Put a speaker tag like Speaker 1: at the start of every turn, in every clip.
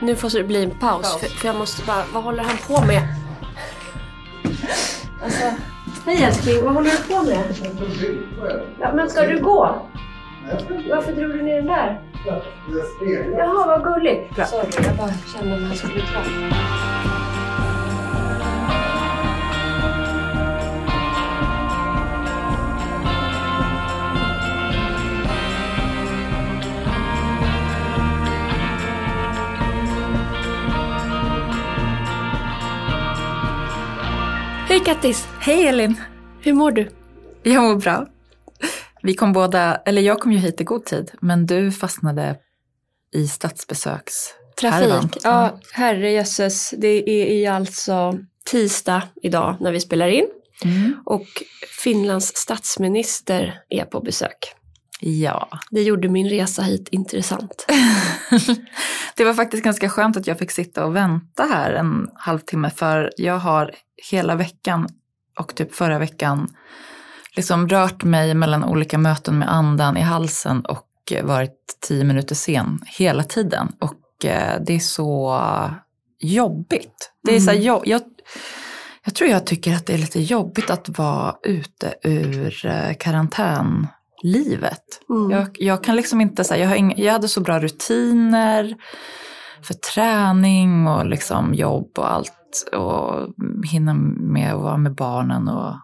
Speaker 1: Nu får det bli en paus, för, för jag måste bara, vad håller han på med? Alltså, hej älskling, vad håller du på med? Ja, men ska du gå? Varför drog du ner den där? Jaha, vad gulligt. Bra. Sorry, jag bara kände om han skulle dra. Hej Kattis!
Speaker 2: Hej Elin!
Speaker 1: Hur mår du?
Speaker 2: Jag mår bra. Vi kom båda, eller jag kom ju hit i god tid, men du fastnade i stadsbesöks
Speaker 1: Trafik. Ja, herrejösses. Det är alltså tisdag idag när vi spelar in.
Speaker 2: Mm.
Speaker 1: Och Finlands statsminister är på besök.
Speaker 2: Ja.
Speaker 1: Det gjorde min resa hit intressant.
Speaker 2: det var faktiskt ganska skönt att jag fick sitta och vänta här en halvtimme för jag har hela veckan och typ förra veckan liksom rört mig mellan olika möten med andan i halsen och varit tio minuter sen hela tiden. Och eh, det är så jobbigt. Det är så här, jag, jag, jag tror jag tycker att det är lite jobbigt att vara ute ur eh, karantänlivet.
Speaker 1: Mm.
Speaker 2: Jag, jag kan liksom inte säga, jag, jag hade så bra rutiner för träning och liksom jobb och allt. Och hinna med att vara med barnen och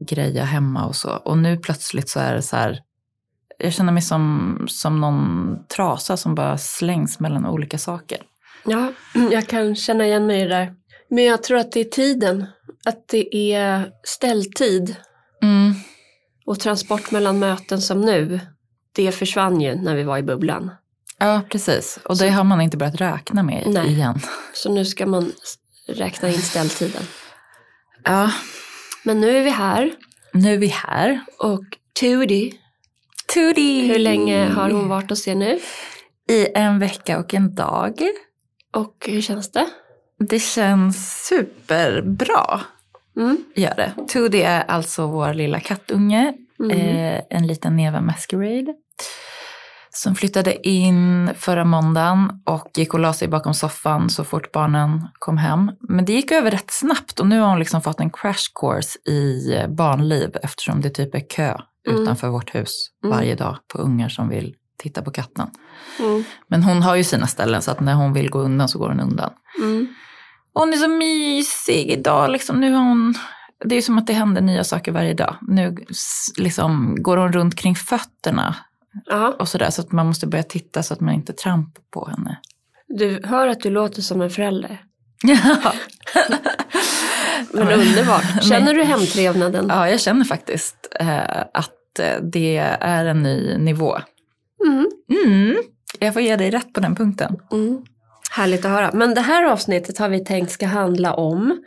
Speaker 2: greja hemma och så. Och nu plötsligt så är det så här, jag känner mig som, som någon trasa som bara slängs mellan olika saker.
Speaker 1: Ja, jag kan känna igen mig i det där. Men jag tror att det är tiden. Att det är ställtid
Speaker 2: Mm.
Speaker 1: och transport mellan möten som nu. Det försvann ju när vi var i bubblan.
Speaker 2: Ja, precis. Och det har man inte börjat räkna med
Speaker 1: Nej.
Speaker 2: igen.
Speaker 1: Så nu ska man räkna in ställtiden.
Speaker 2: Ja,
Speaker 1: Men nu är vi här
Speaker 2: nu är vi här.
Speaker 1: och Tudi,
Speaker 2: Tudi!
Speaker 1: hur länge har hon varit hos er nu?
Speaker 2: I en vecka och en dag.
Speaker 1: Och hur känns det?
Speaker 2: Det känns superbra.
Speaker 1: Mm.
Speaker 2: Gör det. Tudi är alltså vår lilla kattunge.
Speaker 1: Mm.
Speaker 2: Eh, en liten Neva Masquerade. Som flyttade in förra måndagen och gick och la sig bakom soffan så fort barnen kom hem. Men det gick över rätt snabbt och nu har hon liksom fått en crash course i barnliv eftersom det typ är kö
Speaker 1: Mm.
Speaker 2: utanför vårt hus
Speaker 1: Mm.
Speaker 2: varje dag på ungar som vill titta på katten.
Speaker 1: Mm.
Speaker 2: Men hon har ju sina ställen så att när hon vill gå undan så går hon undan.
Speaker 1: Mm.
Speaker 2: Hon är så mysig idag. Liksom, nu har hon, det är som att det händer nya saker varje dag. Nu liksom, går hon runt kring fötterna
Speaker 1: Ja,
Speaker 2: och sådär så att man måste börja titta så att man inte trampar på henne.
Speaker 1: du hör att du låter som en förälder.
Speaker 2: Ja.
Speaker 1: Men underbart. Känner du hemtrevnaden?
Speaker 2: ja, jag känner faktiskt eh, att eh, det är en ny nivå.
Speaker 1: Mm.
Speaker 2: Mm. Jag får ge dig rätt på den punkten.
Speaker 1: Mm. Härligt att höra. Men det här avsnittet har vi tänkt ska handla om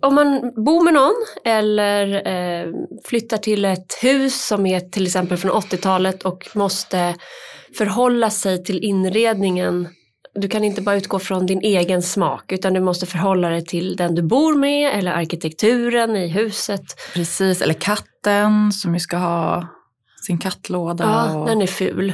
Speaker 1: om man bor med någon eller eh, flyttar till ett hus som är till exempel från 80-talet och måste förhålla sig till inredningen. Du kan inte bara utgå från din egen smak utan du måste förhålla dig till den du bor med eller arkitekturen i huset.
Speaker 2: Precis, eller katten som ju ska ha sin kattlåda.
Speaker 1: Ja,
Speaker 2: och...
Speaker 1: den är ful.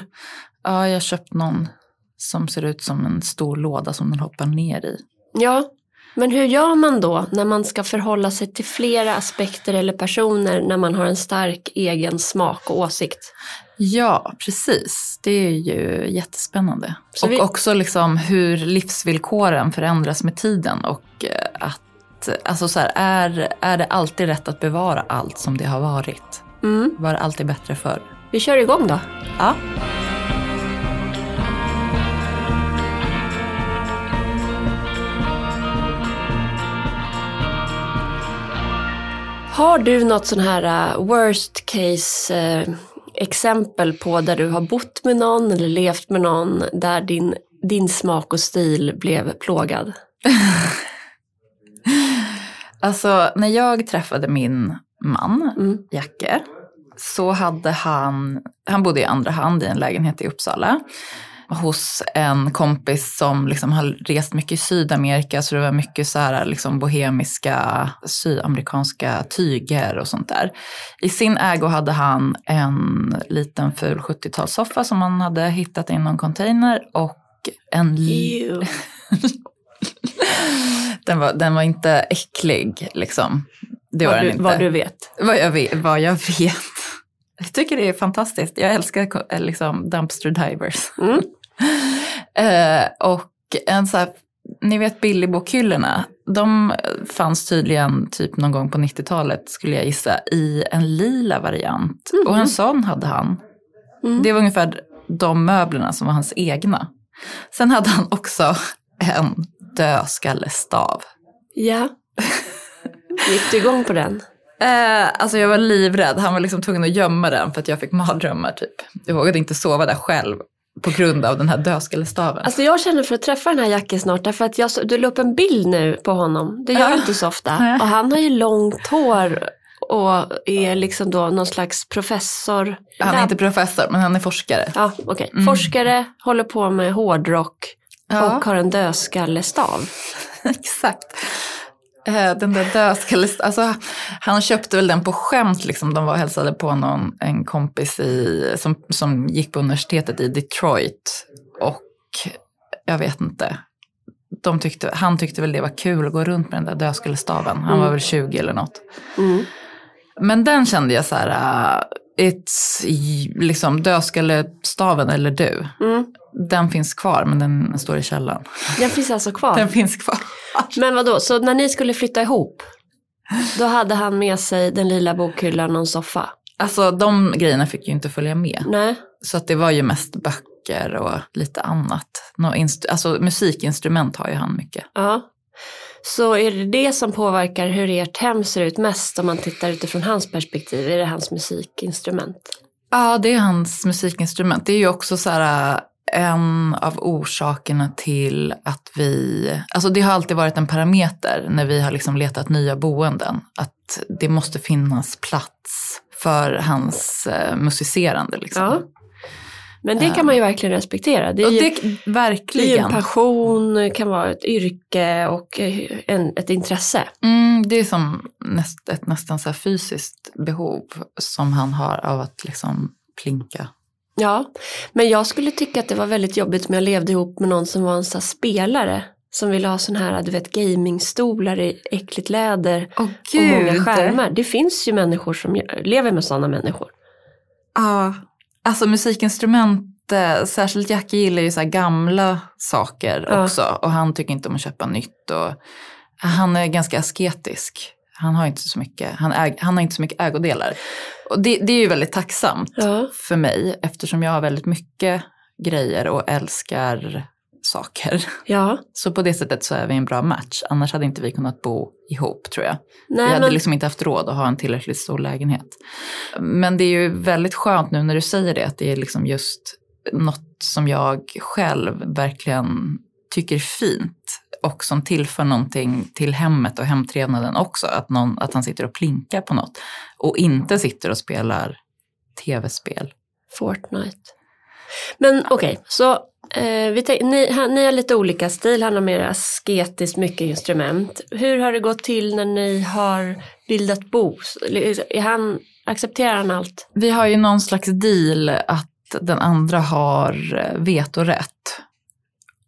Speaker 2: Ja, jag har köpt någon som ser ut som en stor låda som den hoppar ner i.
Speaker 1: Ja, men hur gör man då när man ska förhålla sig till flera aspekter eller personer när man har en stark egen smak och åsikt?
Speaker 2: Ja, precis. Det är ju jättespännande.
Speaker 1: Så
Speaker 2: och
Speaker 1: vi-
Speaker 2: också liksom hur livsvillkoren förändras med tiden och eh, att alltså så här, är, är det alltid rätt att bevara allt som det har varit?
Speaker 1: Mm.
Speaker 2: Var det alltid bättre förr?
Speaker 1: Vi kör igång då.
Speaker 2: Ja.
Speaker 1: Har du något sån här uh, worst case uh, exempel på där du har bott med någon eller levt med någon där din, din smak och stil blev plågad?
Speaker 2: Alltså, när jag träffade min man,
Speaker 1: Mm.
Speaker 2: Jacke, så hade han, han bodde i andra hand i en lägenhet i Uppsala hos en kompis som liksom har rest mycket i Sydamerika så det var mycket så här liksom bohemiska sydamerikanska tyger och sånt där. I sin ägo hade han en liten ful 70-talssoffa som han hade hittat i någon container och en... Den, var, den var inte äcklig liksom. Det var
Speaker 1: vad,
Speaker 2: den
Speaker 1: du,
Speaker 2: inte.
Speaker 1: vad du vet.
Speaker 2: Vad jag vet. Vad jag vet. Jag tycker det är fantastiskt. Jag älskar eh, liksom dumpster divers.
Speaker 1: Mm.
Speaker 2: Eh, och en så här, ni vet Billy-bokhyllorna, de fanns tydligen typ någon gång på 90-talet skulle jag gissa i en lila variant. Och en sån hade han.
Speaker 1: Mm.
Speaker 2: Det var ungefär de möblerna som var hans egna. Sen hade han också en dödskallestav.
Speaker 1: Ja. Gick du igång på den?
Speaker 2: Eh, alltså jag var livrädd, han var liksom tvungen att gömma den för att jag fick mardrömmar typ. Jag vågade inte sova där själv på grund av den här dödskallestaven.
Speaker 1: Alltså jag känner för att träffa den här Jackie snart därför att jag, du la upp en bild nu på honom. Det gör jag inte så ofta.
Speaker 2: Nej.
Speaker 1: Och han har ju långt hår och är liksom då någon slags professor.
Speaker 2: han är inte professor men han är forskare.
Speaker 1: Ja, okej.
Speaker 2: Mm.
Speaker 1: Forskare, håller på med hårdrock
Speaker 2: Ja.
Speaker 1: och har en dödskallestav.
Speaker 2: Exakt. Eh, Den där dödskallestaven, alltså han köpte väl den på skämt liksom. De var och hälsade på någon, en kompis i, som, som gick på universitetet i Detroit. Och jag vet inte. De tyckte, han tyckte väl det var kul att gå runt med den där dödskallestaven. Han var
Speaker 1: Mm.
Speaker 2: väl 20 eller något.
Speaker 1: Mm.
Speaker 2: Men den kände jag så här, uh, it's liksom dödskallestaven eller du.
Speaker 1: Mm.
Speaker 2: Den finns kvar men den står i källaren.
Speaker 1: Den finns alltså kvar.
Speaker 2: Den finns kvar.
Speaker 1: Men vad då? så när ni skulle flytta ihop, då hade han med sig den lila bokhyllan och en soffa?
Speaker 2: Alltså de grejerna fick ju inte följa med.
Speaker 1: Nej.
Speaker 2: Så att det var ju mest böcker och lite annat. Nå alltså musikinstrument har ju han mycket.
Speaker 1: Ja. Så är det det som påverkar hur ert hem ser ut mest om man tittar utifrån hans perspektiv? Är det hans musikinstrument?
Speaker 2: Ja, det är hans musikinstrument. Det är ju också så här äh, en av orsakerna till att vi, alltså det har alltid varit en parameter när vi har liksom letat nya boenden, att det måste finnas plats för hans eh, musicerande. Liksom.
Speaker 1: Ja. Men det kan man ju verkligen respektera. Det är, ju,
Speaker 2: det,
Speaker 1: det är
Speaker 2: verkligen.
Speaker 1: en passion, kan vara ett yrke och eh, en, ett intresse.
Speaker 2: Mm, det är som näst, ett nästan så fysiskt behov som han har av att liksom plinka.
Speaker 1: Ja, men jag skulle tycka att det var väldigt jobbigt om jag levde ihop med någon som var en sån spelare. Som ville ha sån här, du vet, gamingstolar i äckligt läder
Speaker 2: Åh
Speaker 1: och många skärmar. Det finns ju människor som lever med sådana människor.
Speaker 2: Ja, alltså musikinstrument, eh, särskilt Jackie gillar ju så gamla saker
Speaker 1: Ja.
Speaker 2: också. Och han tycker inte om att köpa nytt. Och han är ganska asketisk. Han har inte så mycket, han, äg, han har inte så mycket ägodelar. Och det, det är ju väldigt tacksamt
Speaker 1: Ja,
Speaker 2: för mig eftersom jag har väldigt mycket grejer och älskar saker.
Speaker 1: ja.
Speaker 2: Så på det sättet så är vi en bra match. Annars hade inte vi kunnat bo ihop tror jag.
Speaker 1: Nej,
Speaker 2: vi hade
Speaker 1: men,
Speaker 2: liksom inte haft råd att ha en tillräckligt stor lägenhet. Men det är ju väldigt skönt nu när du säger det, att det är liksom just något som jag själv verkligen tycker fint och som tillför någonting till hemmet och hemtrevnaden också. Att, någon, att han sitter och plinkar på något och inte sitter och spelar tv-spel.
Speaker 1: Fortnite. Men okej, så eh, vi tänk, ni, han, ni har lite olika stil, han har mer asketiskt mycket instrument. Hur har det gått till när ni har bildat bo? Är han, accepterar han allt?
Speaker 2: Vi har ju någon slags deal att den andra har eh, vetorätt.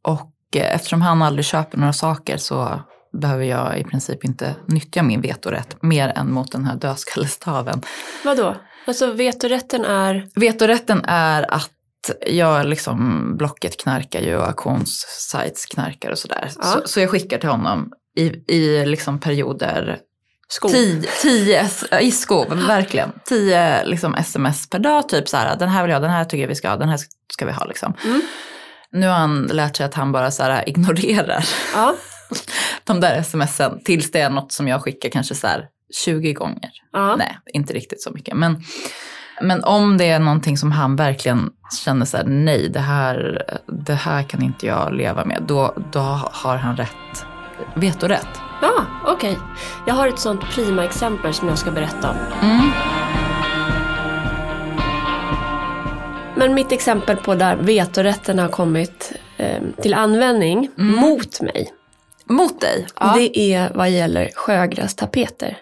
Speaker 2: Och eftersom han aldrig köper några saker så behöver jag i princip inte nyttja min vetorätt mer än mot den här dödskallestaven.
Speaker 1: Vadå? Alltså vetorätten är,
Speaker 2: Vetorätten är att jag liksom, Blocket knarkar ju och auktionssites knarkar och sådär.
Speaker 1: Ja.
Speaker 2: Så, så jag skickar till honom i, i liksom perioder
Speaker 1: skog.
Speaker 2: Tio, tio i skov, verkligen. Tio liksom, sms per dag, typ så här, den här vill jag, den här tycker jag vi ska ha, den här ska vi ha liksom.
Speaker 1: Mm.
Speaker 2: Nu har han lärt sig att han bara så här, ignorerar
Speaker 1: Ja,
Speaker 2: de där smsen tills det är något som jag skickar kanske så här 20 gånger.
Speaker 1: ja.
Speaker 2: Nej, inte riktigt så mycket. Men, men om det är någonting som han verkligen känner så här, nej, det här, det här kan inte jag leva med, då, då har han rätt, vetorätt.
Speaker 1: ja okej. Jag har ett sånt prima exempel som jag ska berätta om.
Speaker 2: Mm.
Speaker 1: Men mitt exempel på där vetorätten har kommit eh, till användning mot mig.
Speaker 2: Mot dig? Ja.
Speaker 1: Det är vad gäller sjögrästapeter.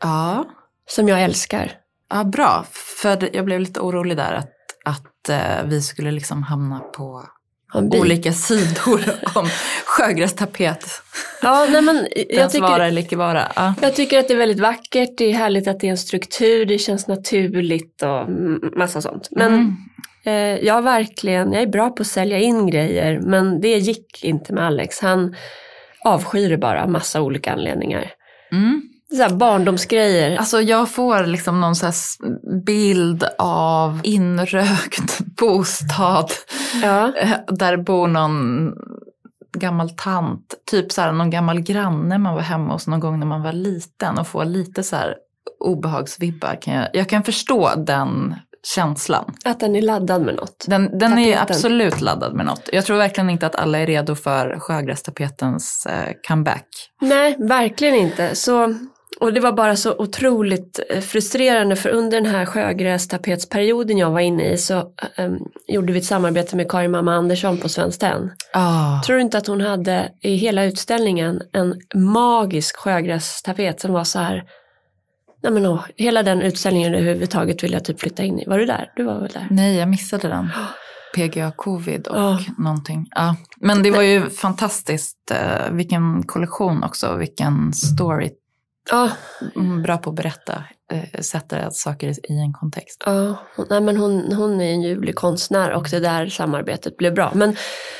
Speaker 2: ja.
Speaker 1: Som jag älskar.
Speaker 2: Ja, bra. För jag blev lite orolig där att, att eh, vi skulle liksom hamna på. Olika sidor om sjögrästapet.
Speaker 1: Ja, nej, men jag tycker,
Speaker 2: vara eller icke vara. Ja.
Speaker 1: jag tycker att det är väldigt vackert, det är härligt att det är en struktur, det känns naturligt och massa sånt. Men
Speaker 2: Mm.
Speaker 1: eh, jag verkligen, jag är bra på att sälja in grejer men det gick inte med Alex. Han avskyr det bara av massa olika anledningar.
Speaker 2: Mm.
Speaker 1: Så här barndomsgrejer.
Speaker 2: Alltså jag får liksom någon så bild av inrökt bostad
Speaker 1: Ja.
Speaker 2: eh, där bor någon gammal tant, typ så här någon gammal granne man var hemma hos någon gång när man var liten och får lite så här obehagsvibbar. Kan jag, jag kan förstå den känslan.
Speaker 1: Att den är laddad med något.
Speaker 2: Den, den är absolut laddad med något. Jag tror verkligen inte att alla är redo för sjögrästapetens eh, comeback.
Speaker 1: Nej, verkligen inte. Så, och det var bara så otroligt eh, frustrerande för under den här sjögrästapetsperioden jag var inne i så eh, gjorde vi ett samarbete med Karin Mamma Andersson på Svenskt Tenn.
Speaker 2: Ah.
Speaker 1: Tror du inte att hon hade i hela utställningen en magisk sjögrästapet som var så här Nej men åh, hela den utställningen överhuvudtaget vill jag typ flytta in i. Var du där? Du var väl där?
Speaker 2: Nej, jag missade den. PGA covid och
Speaker 1: Ja.
Speaker 2: någonting. Ja. Men det var ju fantastiskt. Eh, vilken kollektion också, vilken story.
Speaker 1: Ja,
Speaker 2: Bra på att berätta, eh, sätta saker i en kontext.
Speaker 1: Ja, nej, men hon, hon är en ljuvlig konstnär och det där samarbetet blev bra. Men,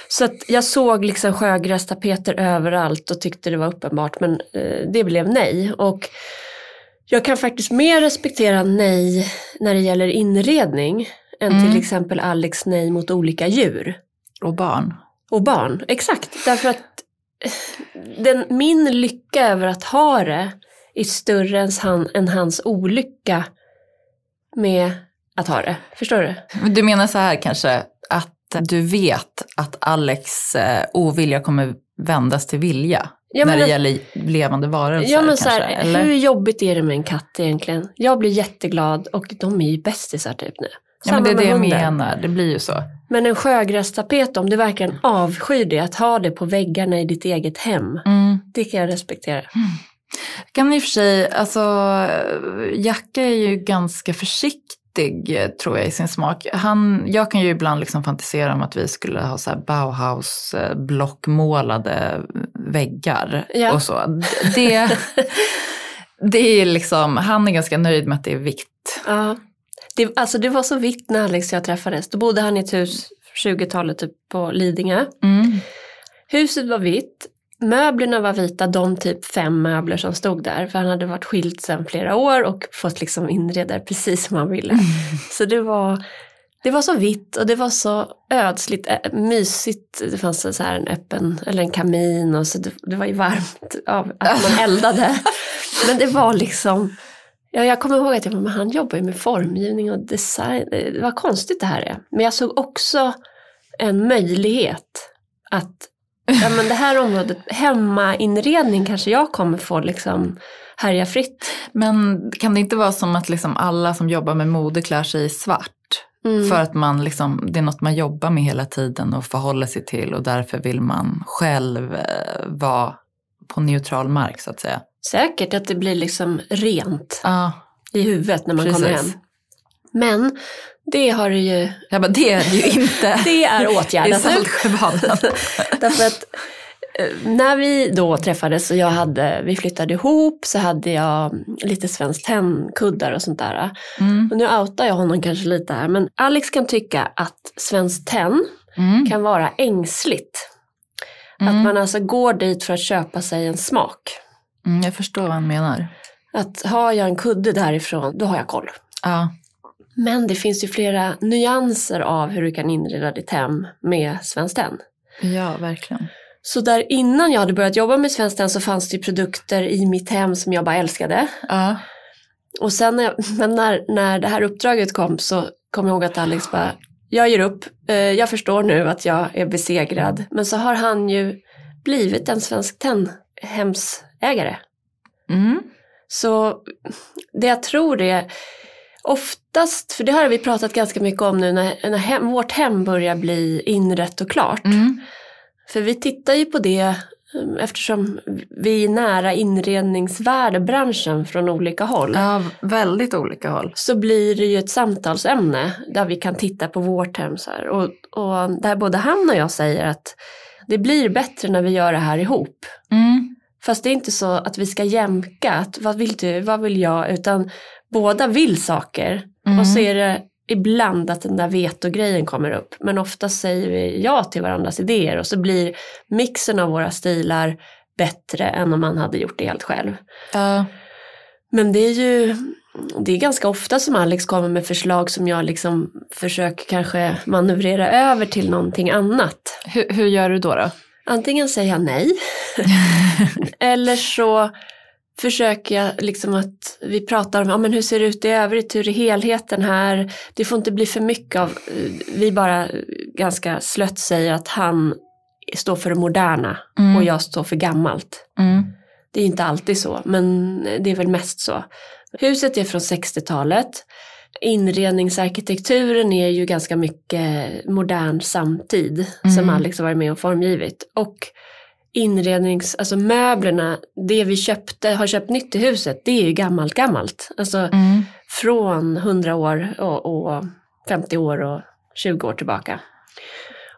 Speaker 1: så att jag såg liksom sjögrästapeter överallt och tyckte det var uppenbart men eh, det blev nej. Och jag kan faktiskt mer respektera nej när det gäller inredning än
Speaker 2: Mm.
Speaker 1: till exempel Alex nej mot olika djur
Speaker 2: Och barn.
Speaker 1: och barn. Exakt, därför att eh, den, min lycka över att ha det är större än, han, än hans olycka med att ha det. Förstår du?
Speaker 2: Du menar så här kanske, att du vet att Alex eh, ovilja kommer vändas till vilja?
Speaker 1: Ja,
Speaker 2: när det
Speaker 1: att-
Speaker 2: gäller levande varelser
Speaker 1: Ja men
Speaker 2: kanske?
Speaker 1: så här,
Speaker 2: eller?
Speaker 1: hur jobbigt är det med en katt egentligen? Jag blir jätteglad och de är ju bästisar typ nu.
Speaker 2: Ja, men det är det jag menar, det blir ju så.
Speaker 1: Men en sjögrästapet, om du verkligen avskyr det, att ha det på väggarna i ditt eget hem,
Speaker 2: Mm.
Speaker 1: det kan jag respektera.
Speaker 2: Kan i och för sig, alltså Jacka är ju ganska försiktig tror jag i sin smak. Han, jag kan ju ibland liksom fantisera om att vi skulle ha så Bauhaus blockmålade väggar
Speaker 1: Ja.
Speaker 2: och så. Det, det är liksom, han är ganska nöjd med att det är vitt.
Speaker 1: Ja. Det, alltså det var så vitt när Alex och jag träffades. Då bodde han i ett hus, 20-talet typ på Lidingö.
Speaker 2: Mm.
Speaker 1: Huset var vitt, möblerna var vita, de typ fem möbler som stod där. För han hade varit skild sedan flera år och fått liksom inreda precis som han ville. Så det var, det var så vitt och det var så ödsligt, mysigt. Det fanns så här en öppen, eller en kamin och så det, det var ju varmt av att man eldade. Men det var liksom, ja, jag kommer ihåg att jag men han jobbar ju med formgivning och design. Det var konstigt det här är. Men jag såg också en möjlighet att ja, men det här området, hemmainredning kanske jag kommer få liksom härja fritt.
Speaker 2: Men kan det inte vara som att liksom alla som jobbar med mode klär sig i svart?
Speaker 1: Mm.
Speaker 2: För att man liksom, det är något man jobbar med hela tiden och förhåller sig till och därför vill man själv eh, vara på neutral mark så att säga.
Speaker 1: Säkert att det blir liksom rent
Speaker 2: Ja,
Speaker 1: i huvudet när man kommer hem.
Speaker 2: precis.
Speaker 1: Men det har det ju,
Speaker 2: Jag bara, det är det ju inte.
Speaker 1: det är
Speaker 2: I
Speaker 1: åtgärdat nu.
Speaker 2: Saltsjöbaden.
Speaker 1: Därför att eh, när vi då träffades och jag hade, vi flyttade ihop så hade jag lite Svenskt Tenn-kuddar och sånt där.
Speaker 2: Mm.
Speaker 1: Och nu outar jag honom kanske lite här men Alex kan tycka att Svenskt Tenn
Speaker 2: Mm.
Speaker 1: kan vara ängsligt. Att
Speaker 2: Mm.
Speaker 1: man alltså går dit för att köpa sig en smak.
Speaker 2: Mm, jag förstår vad han menar.
Speaker 1: Att har jag en kudde därifrån, då har jag koll.
Speaker 2: Ja.
Speaker 1: Men det finns ju flera nyanser av hur du kan inreda ditt hem med Svenskt Tenn.
Speaker 2: ja, verkligen.
Speaker 1: Så där innan jag hade börjat jobba med Svenskt Tenn så fanns det ju produkter i mitt hem som jag bara älskade.
Speaker 2: Ja.
Speaker 1: Och sen när, men när, när det här uppdraget kom så kom jag ihåg att Alex bara, jag ger upp, Eh, jag förstår nu att jag är besegrad. Men så har han ju blivit en Svenskt Tenn-hemsägare.
Speaker 2: Mm.
Speaker 1: Så det jag tror är oftast, för det har vi pratat ganska mycket om nu när, när hem, vårt hem börjar bli inrett och klart.
Speaker 2: Mm.
Speaker 1: För vi tittar ju på det Um, Eftersom vi är nära inredningsvärdebranschen från olika håll.
Speaker 2: Ja, väldigt olika håll.
Speaker 1: Så blir det ju ett samtalsämne där vi kan titta på vårt hem. Så här. Och, och där både han och jag säger att det blir bättre när vi gör det här ihop.
Speaker 2: Mm.
Speaker 1: Fast det är inte så att vi ska jämka, att vad vill du, vad vill jag, utan båda vill saker.
Speaker 2: Mm.
Speaker 1: Och så är det ibland att den där vetogrejen kommer upp. Men ofta säger vi ja till varandras idéer och så blir mixen av våra stilar bättre än om man hade gjort det helt själv.
Speaker 2: Ja.
Speaker 1: Men det är ju det är ganska ofta som Alex kommer med förslag som jag liksom försöker kanske manövrera över till någonting annat.
Speaker 2: Hur, hur gör du då? då?
Speaker 1: Antingen säger jag nej eller så försöker jag liksom att vi pratar om ja, men hur ser det ut i övrigt, hur är helheten här. Det får inte bli för mycket av, vi bara ganska slött säger att han står för det moderna
Speaker 2: Mm.
Speaker 1: och jag står för gammalt.
Speaker 2: Mm.
Speaker 1: Det är inte alltid så, men det är väl mest så. Huset är från 60-talet. Inredningsarkitekturen är ju ganska mycket modern samtid som
Speaker 2: Mm.
Speaker 1: Alex har varit med och formgivit. Och inrednings, alltså möblerna, det vi köpte, har köpt nytt i huset, det är ju gammalt gammalt. Alltså
Speaker 2: Mm.
Speaker 1: från 100 år och, och 50 år och 20 år tillbaka.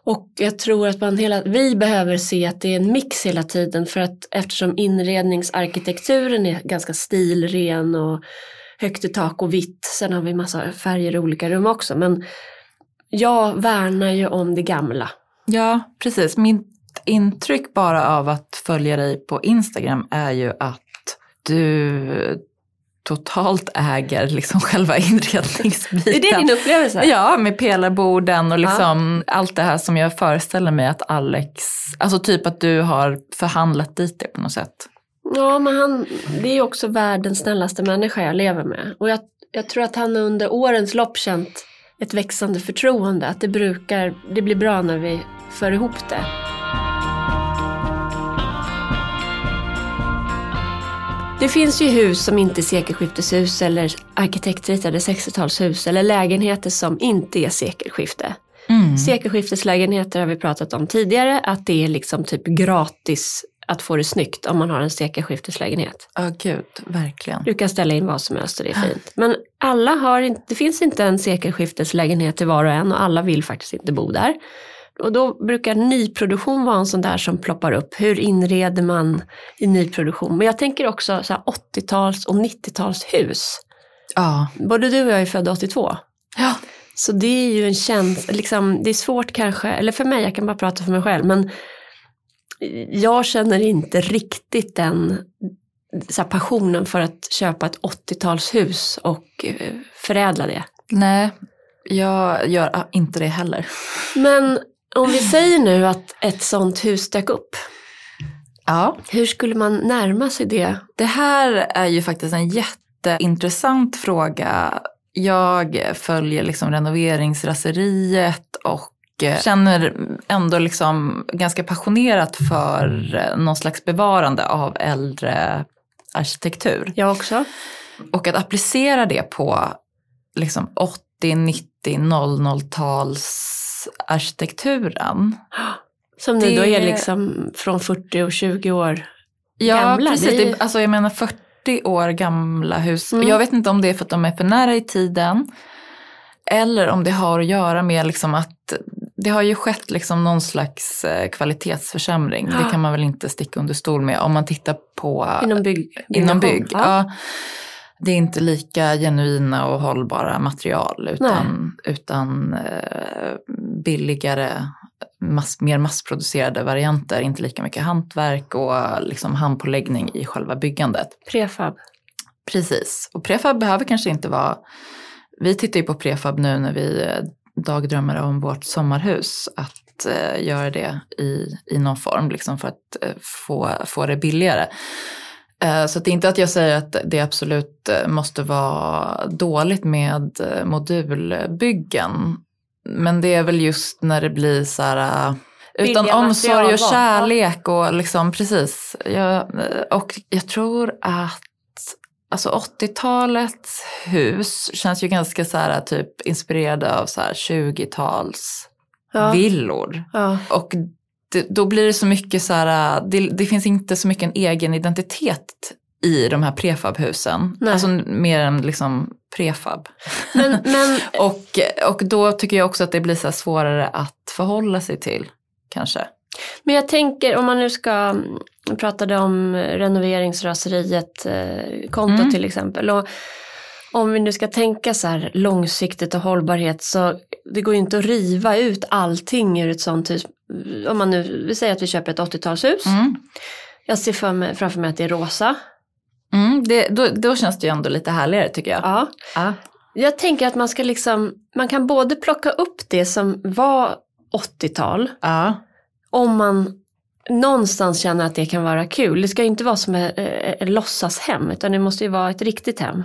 Speaker 1: Och jag tror att man hela, vi behöver se att det är en mix hela tiden för att eftersom inredningsarkitekturen är ganska stilren och högt i tak och vitt, sen har vi massa färger i olika rum också, men jag värnar ju om det gamla.
Speaker 2: Ja, precis. Mitt intryck bara av att följa dig på Instagram är ju att du totalt äger liksom själva inredningsbiten.
Speaker 1: Är det din upplevelse?
Speaker 2: Ja, med pelarborden och liksom allt det här som jag föreställer mig att Alex, alltså typ att du har förhandlat dit det på något sätt.
Speaker 1: Ja, men han, det är också världens snällaste människa jag lever med. Och jag, jag tror att han under årens lopp känt ett växande förtroende. Att det brukar, det blir bra när vi för ihop det. Det finns ju hus som inte är sekelskifteshus eller arkitektritade 60-talshus eller lägenheter som inte är sekelskifte.
Speaker 2: Mm.
Speaker 1: Sekelskifteslägenheter har vi pratat om tidigare, att det är liksom typ gratis att få det snyggt om man har en sekelskifteslägenhet.
Speaker 2: Ja, gud, verkligen.
Speaker 1: Du kan ställa in vad som helst och det är fint. Men alla har inte, det finns inte en sekelskifteslägenhet till var och en och alla vill faktiskt inte bo där. Och då brukar nyproduktion vara en sån där som ploppar upp. Hur inreder man i nyproduktion? Men jag tänker också så här 80-tals och 90-talshus.
Speaker 2: Ja.
Speaker 1: Både du och jag är födda 82.
Speaker 2: Ja.
Speaker 1: Så det är ju en känsla, liksom, det är svårt kanske, eller för mig, jag kan bara prata för mig själv, men jag känner inte riktigt den så passionen för att köpa ett 80-talshus och eh, förädla det.
Speaker 2: Nej, jag gör inte det heller.
Speaker 1: Men om vi säger nu att ett sånt hus dök upp,
Speaker 2: Ja.
Speaker 1: hur skulle man närma sig det?
Speaker 2: Det här är ju faktiskt en jätteintressant fråga. Jag följer liksom renoveringsraseriet och eh, känner ändå liksom ganska passionerat för eh, någon slags bevarande av äldre arkitektur.
Speaker 1: Jag också.
Speaker 2: Och att applicera det på liksom 80, 90, 00-tals arkitekturen.
Speaker 1: Som nu
Speaker 2: Det-
Speaker 1: då är liksom från 40 och 20 år.
Speaker 2: Ja,
Speaker 1: Gamla,
Speaker 2: precis.
Speaker 1: det
Speaker 2: Det, alltså jag menar 40 år gamla hus.
Speaker 1: Mm.
Speaker 2: Jag vet inte om det är för att de är för nära i tiden. Eller om det har att göra med liksom att det har ju skett liksom någon slags eh, kvalitetsförsämring. Det
Speaker 1: Ja.
Speaker 2: kan man väl inte sticka under stol med om man tittar på
Speaker 1: Inom bygg.
Speaker 2: inom bygg.
Speaker 1: Ja.
Speaker 2: Ja. Det är inte lika genuina och hållbara material utan, utan eh, billigare, mass, mer massproducerade varianter. Inte lika mycket hantverk och liksom handpåläggning i själva byggandet.
Speaker 1: Prefab.
Speaker 2: Precis, och prefab behöver kanske inte vara... Vi tittar ju på prefab nu när vi eh, dagdrömmer om vårt sommarhus. Att eh, göra det i, i någon form liksom för att eh, få, få det billigare. Eh, så det är inte att jag säger att det absolut eh, måste vara dåligt med eh, modulbyggen. Men det är väl just när det blir så här... Utan
Speaker 1: Billiga
Speaker 2: omsorg och kärlek och liksom precis. Jag, och jag tror att Alltså 80-talets hus känns ju ganska så här typ inspirerade av så här 20-tals
Speaker 1: Ja.
Speaker 2: villor.
Speaker 1: Ja.
Speaker 2: Och det, då blir det så mycket så här, det, det finns inte så mycket en egen identitet i de här prefabhusen.
Speaker 1: Nej.
Speaker 2: Alltså mer än liksom prefab.
Speaker 1: Men, men
Speaker 2: Och, och då tycker jag också att det blir så svårare att förhålla sig till, kanske.
Speaker 1: Men jag tänker om man nu ska, vi pratade om renoveringsraseriet, eh, konto
Speaker 2: Mm.
Speaker 1: till exempel. Och om vi nu ska tänka så här långsiktigt och hållbarhet så det går ju inte att riva ut allting ur ett sånt hus. Om man nu, vi säger att vi köper ett 80-talshus.
Speaker 2: Mm.
Speaker 1: Jag ser för mig, framför mig att det är rosa.
Speaker 2: Mm, det, då, då känns det ju ändå lite härligare tycker jag.
Speaker 1: Ja.
Speaker 2: Ja.
Speaker 1: Jag tänker att man ska liksom, man kan både plocka upp det som var 80-tal
Speaker 2: Ja.
Speaker 1: om man någonstans känner att det kan vara kul. Det ska ju inte vara som ett, ett låtsashem utan det måste ju vara ett riktigt hem.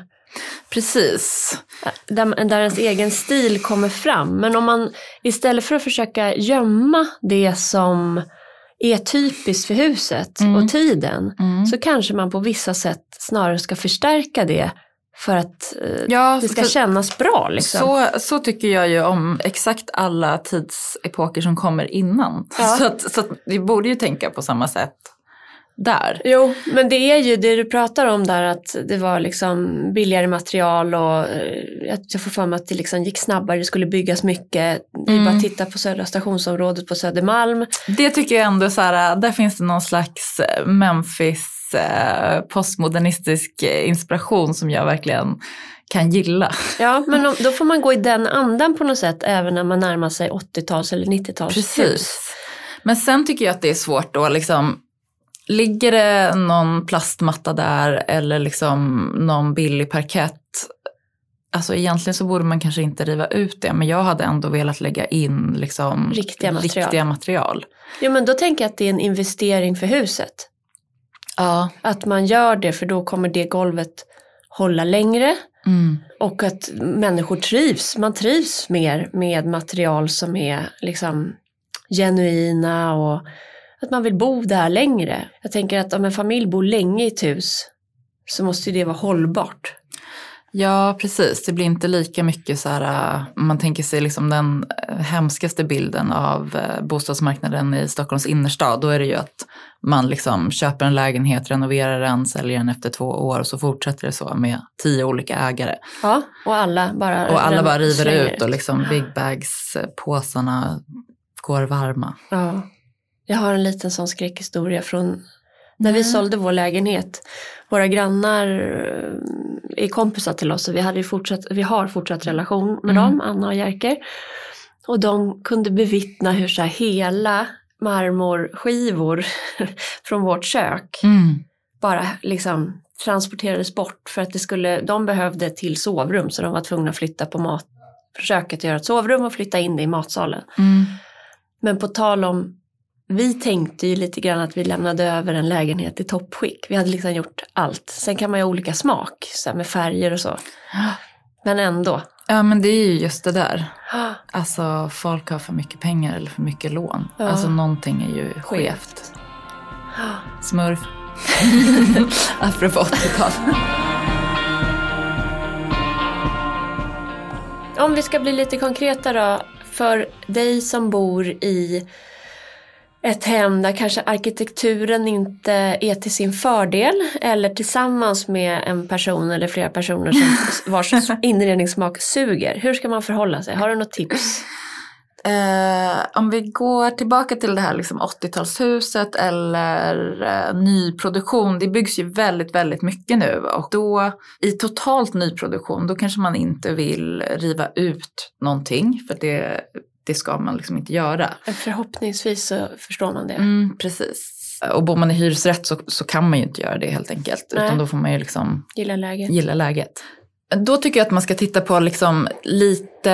Speaker 2: Precis.
Speaker 1: Där, där ens egen stil kommer fram. Men om man istället för att försöka gömma det som är typiskt för huset
Speaker 2: Mm.
Speaker 1: och tiden
Speaker 2: Mm.
Speaker 1: så kanske man på vissa sätt snarare ska förstärka det för att eh,
Speaker 2: Ja,
Speaker 1: det ska kännas bra. Liksom.
Speaker 2: Så, så tycker jag ju om exakt alla tidsepoker som kommer innan.
Speaker 1: Ja.
Speaker 2: Så, att, så att vi borde ju tänka på samma sätt där.
Speaker 1: Jo, men det är ju det du pratar om där att det var liksom billigare material och eh, jag- får för mig att det liksom gick snabbare, det skulle byggas mycket. Det är
Speaker 2: Mm.
Speaker 1: bara att titta på Södra stationsområdet på Södermalm.
Speaker 2: Det tycker jag ändå så här, där finns det någon slags eh, Memphis eh, postmodernistisk eh, inspiration som jag verkligen kan gilla.
Speaker 1: Ja, men då får man gå i den andan på något sätt även när man närmar sig 80-tals eller 90-tals hus.
Speaker 2: Precis. Men sen tycker jag att det är svårt då liksom, ligger det någon plastmatta där eller liksom någon billig parkett Alltså egentligen så borde man kanske inte riva ut det, men jag hade ändå velat lägga in liksom
Speaker 1: Riktiga material.
Speaker 2: Riktiga material.
Speaker 1: Jo, men då tänker jag att det är en investering för huset.
Speaker 2: Ja.
Speaker 1: Att man gör det för då kommer det golvet hålla längre
Speaker 2: Mm.
Speaker 1: och att människor trivs. Man trivs mer med material som är liksom genuina och att man vill bo där längre. Jag tänker att om en familj bor länge i ett hus så måste ju det vara hållbart.
Speaker 2: Ja, precis. Det blir inte lika mycket så här, äh, man tänker sig liksom den äh, hemskaste bilden av äh, bostadsmarknaden i Stockholms innerstad. Då är det ju att man liksom köper en lägenhet, renoverar den, säljer den efter två år och så fortsätter det så med tio olika ägare.
Speaker 1: Ja, och alla bara,
Speaker 2: Och alla bara river ut och liksom big bags äh, påsarna går varma.
Speaker 1: Ja. Jag har en liten sån skräckhistoria från när vi
Speaker 2: Nej.
Speaker 1: sålde vår lägenhet. Våra grannar eh, är kompisar till oss och vi, hade ju fortsatt, vi har fortsatt relation med
Speaker 2: Mm.
Speaker 1: dem, Anna och Jerker. Och de kunde bevittna hur så hela marmorskivor från vårt kök
Speaker 2: Mm.
Speaker 1: bara liksom transporterades bort för att det skulle, de behövde ett till sovrum så de var tvungna att flytta på mat, försöka att göra ett sovrum och flytta in det i matsalen.
Speaker 2: Mm.
Speaker 1: Men på tal om, vi tänkte ju lite grann att vi lämnade över en lägenhet i toppskick. Vi hade liksom gjort allt. Sen kan man ju ha olika smak så med färger och så. Men ändå.
Speaker 2: Ja, men det är ju just det där. Alltså folk har för mycket pengar eller för mycket lån.
Speaker 1: Ja.
Speaker 2: Alltså någonting är ju skevt. Smurf. Apropå 80-tal.
Speaker 1: Om vi ska bli lite konkreta då. För dig som bor i ett hem där kanske arkitekturen inte är till sin fördel eller tillsammans med en person eller flera personer som vars inredningssmak suger. Hur ska man förhålla sig? Har du något tips?
Speaker 2: Eh, om vi går tillbaka till det här liksom 80-talshuset eller eh, nyproduktion. Det byggs ju väldigt, väldigt mycket nu. Och då i totalt nyproduktion då kanske man inte vill riva ut någonting. För det, det ska man liksom inte göra.
Speaker 1: Förhoppningsvis så förstår man det.
Speaker 2: Mm, precis. Och bor man i hyresrätt så, så kan man ju inte göra det helt enkelt.
Speaker 1: Nej.
Speaker 2: Utan då får man ju liksom
Speaker 1: Gillar läget.
Speaker 2: gilla läget. Då tycker jag att man ska titta på liksom lite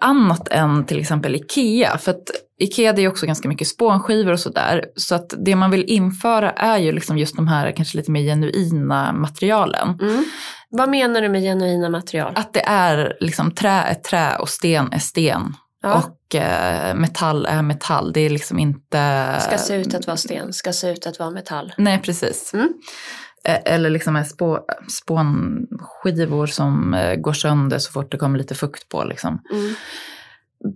Speaker 2: annat än till exempel Ikea. För att Ikea det är ju också ganska mycket spånskivor och sådär. Så att det man vill införa är ju liksom just de här kanske lite mer genuina materialen.
Speaker 1: Mm. Vad menar du med genuina material?
Speaker 2: Att det är liksom trä är trä och sten är sten.
Speaker 1: Ja.
Speaker 2: Och eh, metall är metall. Det är liksom inte...
Speaker 1: Ska se ut att vara sten, ska se ut att vara metall.
Speaker 2: Nej, precis.
Speaker 1: Mm.
Speaker 2: Eh, Eller liksom spå, spånskivor som eh, går sönder så fort det kommer lite fukt på. Liksom.
Speaker 1: Mm.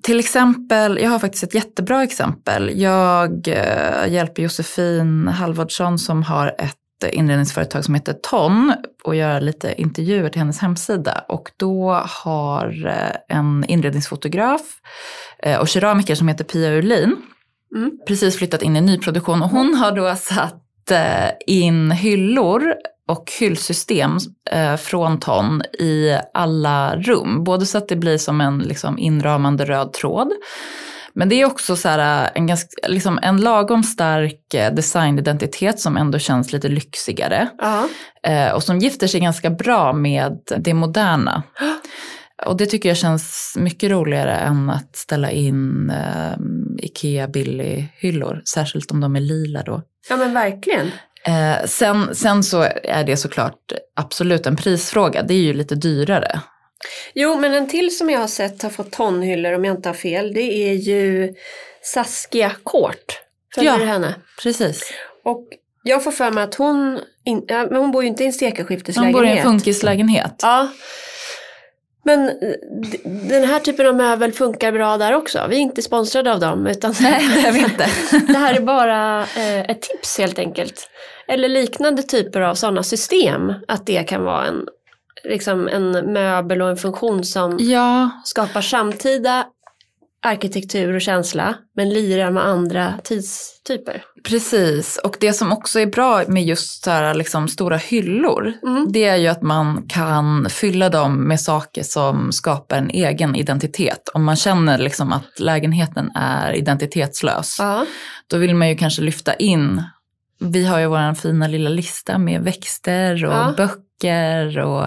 Speaker 2: till exempel, jag har faktiskt ett jättebra exempel. Jag eh, hjälper Josefin Halvardsson som har ett inredningsföretag som heter Ton och göra lite intervjuer till hennes hemsida. Och då har eh, en inredningsfotograf eh, och keramiker som heter Pia Urlin mm. precis flyttat in i nyproduktion och hon har då satt eh, in hyllor och hyllsystem från Ton i alla rum. Både så att det blir som en liksom, inramande röd tråd men det är också så här, äh, en, ganska, liksom en lagom stark äh, designidentitet som ändå känns lite lyxigare. Uh -huh. och som gifter sig ganska bra med det moderna. Och det tycker jag känns mycket roligare än att ställa in eh, Ikea Billy-hyllor. Särskilt om de är lila då.
Speaker 1: Ja men verkligen.
Speaker 2: Eh, sen, sen så är det såklart absolut en prisfråga. Det är ju lite dyrare.
Speaker 1: Jo, men en till som jag har sett har fått tonhyllor om jag inte har fel, det är ju Saskia Kort. Följer ja, du henne?
Speaker 2: precis.
Speaker 1: Och jag får för mig att hon, in, ja, men hon bor ju inte i en sekelskifteslägenhet.
Speaker 2: Hon bor i en funkislägenhet.
Speaker 1: Ja. Men den här typen av möbel funkar bra där också. Vi är inte sponsrade av dem. Utan
Speaker 2: Nej, jag vet inte.
Speaker 1: det här är bara eh, ett tips helt enkelt. Eller liknande typer av sådana system. Att det kan vara en liksom en möbel och en funktion som ja. skapar samtida arkitektur och känsla men lirar med andra tidstyper.
Speaker 2: Precis, och det som också är bra med just så här, liksom, stora hyllor mm. det är ju att man kan fylla dem med saker som skapar en egen identitet. Om man känner liksom att lägenheten är identitetslös ja. då vill man ju kanske lyfta in vi har ju vår fina lilla lista med växter och ja. böcker böcker och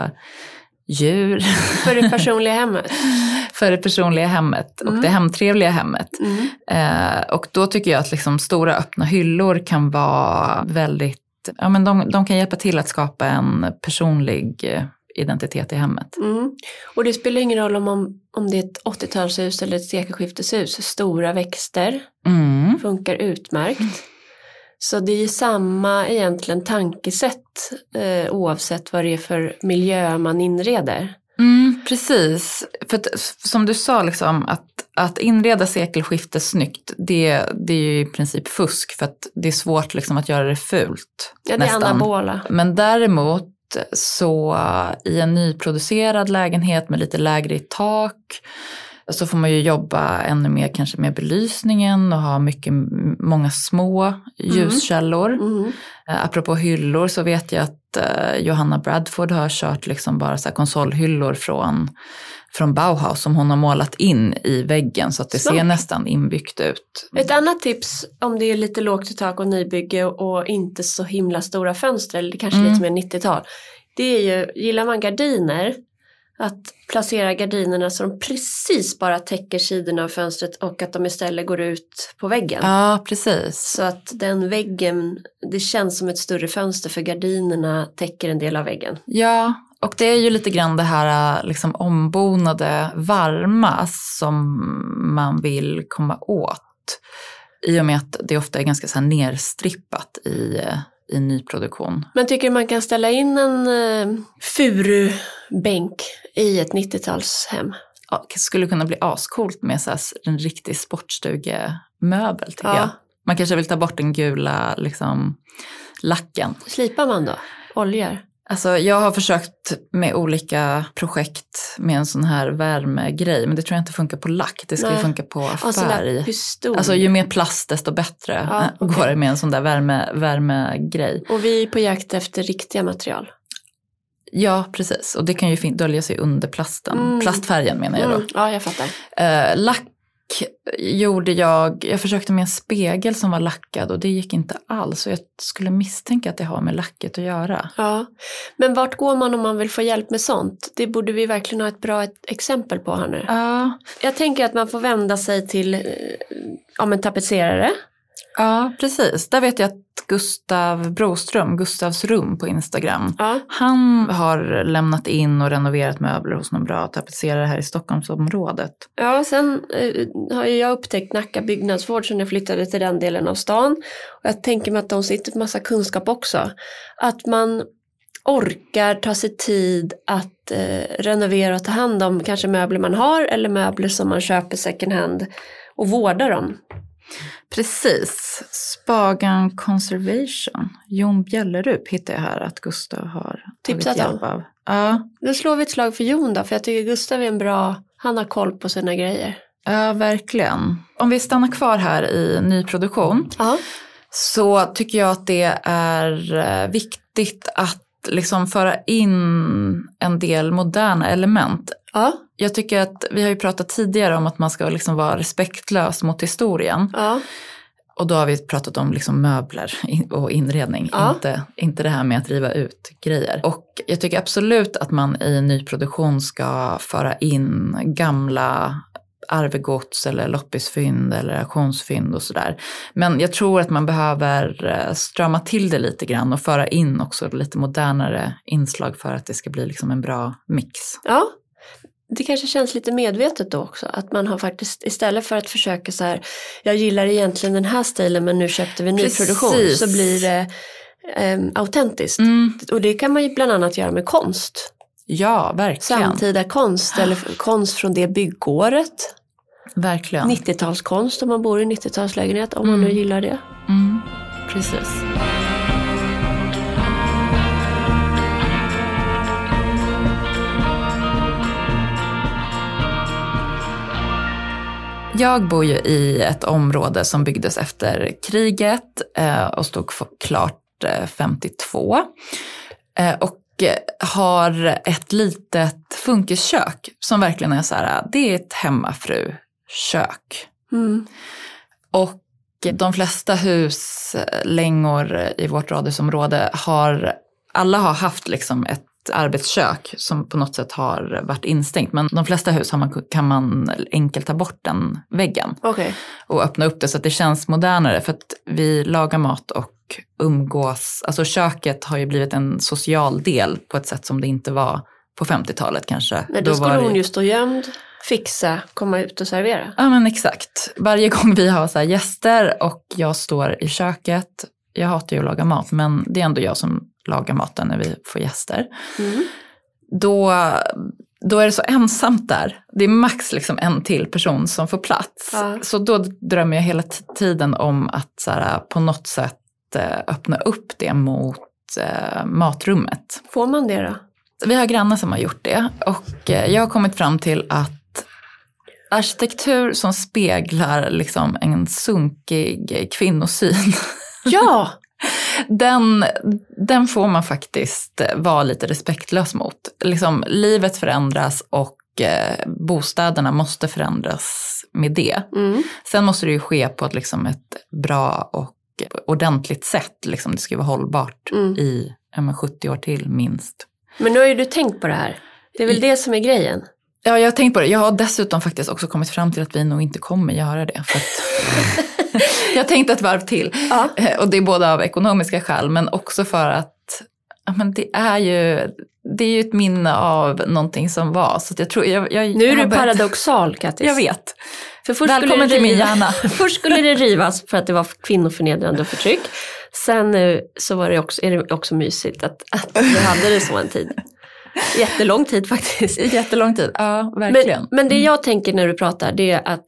Speaker 2: djur.
Speaker 1: För det personliga hemmet?
Speaker 2: för det personliga hemmet och mm. det hemtrevliga hemmet. Mm. Eh, och då tycker jag att liksom stora öppna hyllor kan vara väldigt, ja men de, de kan hjälpa till att skapa en personlig eh, identitet i hemmet.
Speaker 1: Mm. Och det spelar ingen roll om, om det är ett 80-talshus eller ett sekelskifteshus, stora växter mm. funkar utmärkt. Så det är samma egentligen tankesätt eh, oavsett vad det är för miljö man inreder.
Speaker 2: Mm, precis, för att, som du sa, liksom, att, att inreda sekelskiftet snyggt, det, det är ju i princip fusk för att det är svårt liksom, att göra det fult.
Speaker 1: Ja, det är anabola.
Speaker 2: Men däremot så i en nyproducerad lägenhet med lite lägre i tak så får man ju jobba ännu mer kanske med belysningen och ha mycket, många små mm. ljuskällor. Mm. Mm. Apropå hyllor så vet jag att uh, Johanna Bradford har kört liksom bara så konsolhyllor från, från Bauhaus som hon har målat in i väggen så att det Smart. ser nästan inbyggt ut.
Speaker 1: Ett annat tips om det är lite lågt i tak och nybygge och inte så himla stora fönster, eller kanske mm. lite mer 90-tal. Det är ju, gillar man gardiner att placera gardinerna så de precis bara täcker sidorna av fönstret och att de istället går ut på väggen.
Speaker 2: Ja, precis.
Speaker 1: Så att den väggen, det känns som ett större fönster för gardinerna täcker en del av väggen.
Speaker 2: Ja, och det är ju lite grann det här liksom ombonade varma som man vill komma åt. I och med att det ofta är ganska så här nerstrippat i i nyproduktion.
Speaker 1: Men tycker du man kan ställa in en uh, furubänk i ett 90-talshem?
Speaker 2: Ja, det skulle kunna bli ascoolt med så här, en riktig sportstugemöbel tycker ja. jag. Man kanske vill ta bort den gula liksom, lacken.
Speaker 1: Slipar man då? Oljor?
Speaker 2: Alltså jag har försökt med olika projekt med en sån här värmegrej men det tror jag inte funkar på lack, det ska Nej. ju funka på färg.
Speaker 1: Pistol.
Speaker 2: Alltså ju mer plast desto bättre ja, äh, okay. går det med en sån där värme, värmegrej.
Speaker 1: Och vi är på jakt efter riktiga material.
Speaker 2: Ja, precis. Och det kan ju dölja sig under plasten. Mm. Plastfärgen menar jag då. Mm.
Speaker 1: Ja, jag fattar.
Speaker 2: Uh, lack gjorde jag, jag försökte med en spegel som var lackad och det gick inte alls. Och jag skulle misstänka att det har med lacket att göra.
Speaker 1: Ja, men vart går man om man vill få hjälp med sånt? Det borde vi verkligen ha ett bra exempel på här nu.
Speaker 2: Ja.
Speaker 1: Jag tänker att man får vända sig till ja, en tapetserare.
Speaker 2: Ja, precis. Där vet jag att Gustav Broström, Gustavs rum på Instagram, ja. han har lämnat in och renoverat möbler hos någon bra tapetserare här i Stockholmsområdet.
Speaker 1: Ja, sen eh, har jag upptäckt Nacka byggnadsvård sen jag flyttade till den delen av stan. Och jag tänker mig att de sitter på massa kunskap också. Att man orkar ta sig tid att eh, renovera och ta hand om kanske möbler man har eller möbler som man köper second hand och vårda dem.
Speaker 2: Precis. Spagan Conservation, Jon Bjällerup hittar jag här att Gustav har
Speaker 1: Tipsat
Speaker 2: hjälp av. Ja,
Speaker 1: Då slår vi ett slag för Jon då, för jag tycker Gustav är en bra, han har koll på sina grejer.
Speaker 2: ja, verkligen. Om vi stannar kvar här i nyproduktion
Speaker 1: Ja,
Speaker 2: så tycker jag att det är eh, viktigt att liksom föra in en del moderna element.
Speaker 1: ja,
Speaker 2: Jag tycker att vi har ju pratat tidigare om att man ska liksom vara respektlös mot historien.
Speaker 1: ja,
Speaker 2: Och då har vi pratat om liksom möbler och inredning,
Speaker 1: Ja.
Speaker 2: inte, inte det här med att riva ut grejer. Och jag tycker absolut att man i nyproduktion ska föra in gamla arvegods eller loppisfynd eller auktionsfynd och sådär. Men jag tror att man behöver eh, strama till det lite grann och föra in också lite modernare inslag för att det ska bli liksom en bra mix.
Speaker 1: ja. Det kanske känns lite medvetet då också, att man har faktiskt istället för att försöka så här, jag gillar egentligen den här stilen men nu köpte vi nyproduktion, så blir det um, autentiskt.
Speaker 2: Mm,
Speaker 1: Och det kan man ju bland annat göra med konst.
Speaker 2: ja, verkligen.
Speaker 1: Samtida konst eller konst från det byggåret.
Speaker 2: verkligen.
Speaker 1: 90-talskonst om man bor i 90-talslägenhet, om man nu
Speaker 2: Mm.
Speaker 1: gillar det.
Speaker 2: Mm, precis. Jag bor ju i ett område som byggdes efter kriget eh, och stod klart eh, 52. Eh, och eh, har ett litet funkiskök som verkligen är så här, det är ett hemmafrukök.
Speaker 1: Mm.
Speaker 2: Och de flesta huslängor i vårt radhusområde har, alla har haft liksom ett arbetskök som på något sätt har varit instängt. Men de flesta hus man, kan man enkelt ta bort den väggen
Speaker 1: Okej,
Speaker 2: och öppna upp det så att det känns modernare. För att vi lagar mat och umgås, alltså köket har ju blivit en social del på ett sätt som det inte var på 50-talet kanske.
Speaker 1: Nej, då,
Speaker 2: var
Speaker 1: skulle
Speaker 2: det-
Speaker 1: hon ju stå gömd, fixa, komma ut och servera.
Speaker 2: Ja men exakt. Varje gång vi har så gäster och jag står i köket, jag hatar ju att laga mat men det är ändå jag som lagar maten när vi får gäster.
Speaker 1: Mm.
Speaker 2: Då, då är det så ensamt där. Det är max liksom en till person som får plats.
Speaker 1: Ja.
Speaker 2: Så då drömmer jag hela tiden om att så här, på något sätt eh, öppna upp det mot eh, matrummet.
Speaker 1: Får man det då?
Speaker 2: Vi har grannar som har gjort det och eh, jag har kommit fram till att arkitektur som speglar liksom en sunkig kvinnosyn,
Speaker 1: Ja,
Speaker 2: den, den får man faktiskt eh, vara lite respektlös mot. Liksom, livet förändras och eh, bostäderna måste förändras med det.
Speaker 1: mm.
Speaker 2: Sen måste det ju ske på ett, liksom, ett bra och ordentligt sätt. Liksom, det ska vara hållbart
Speaker 1: Mm.
Speaker 2: i ja, men 70 år till minst.
Speaker 1: men nu har ju du tänkt på det här. Det är väl det som är grejen.
Speaker 2: Ja, jag har tänkt på det. Jag har dessutom faktiskt också kommit fram till att vi nog inte kommer göra det. För att jag har tänkt ett varv till.
Speaker 1: Ja.
Speaker 2: Eh, Och det är både av ekonomiska skäl men också för att ja, men det, är ju, det är ju ett minne av någonting som var. Så jag tror, jag, jag,
Speaker 1: Nu är du paradoxal Kattis.
Speaker 2: Jag vet.
Speaker 1: För först
Speaker 2: Välkommen till min hjärna.
Speaker 1: Först skulle det rivas för att det var kvinnoförnedrande och förtryck. Sen nu så var det också, är det också mysigt att, att vi hade det så en tid. Jättelång tid faktiskt.
Speaker 2: Jättelång tid. Ja, verkligen.
Speaker 1: Men, men det jag tänker när du pratar det är att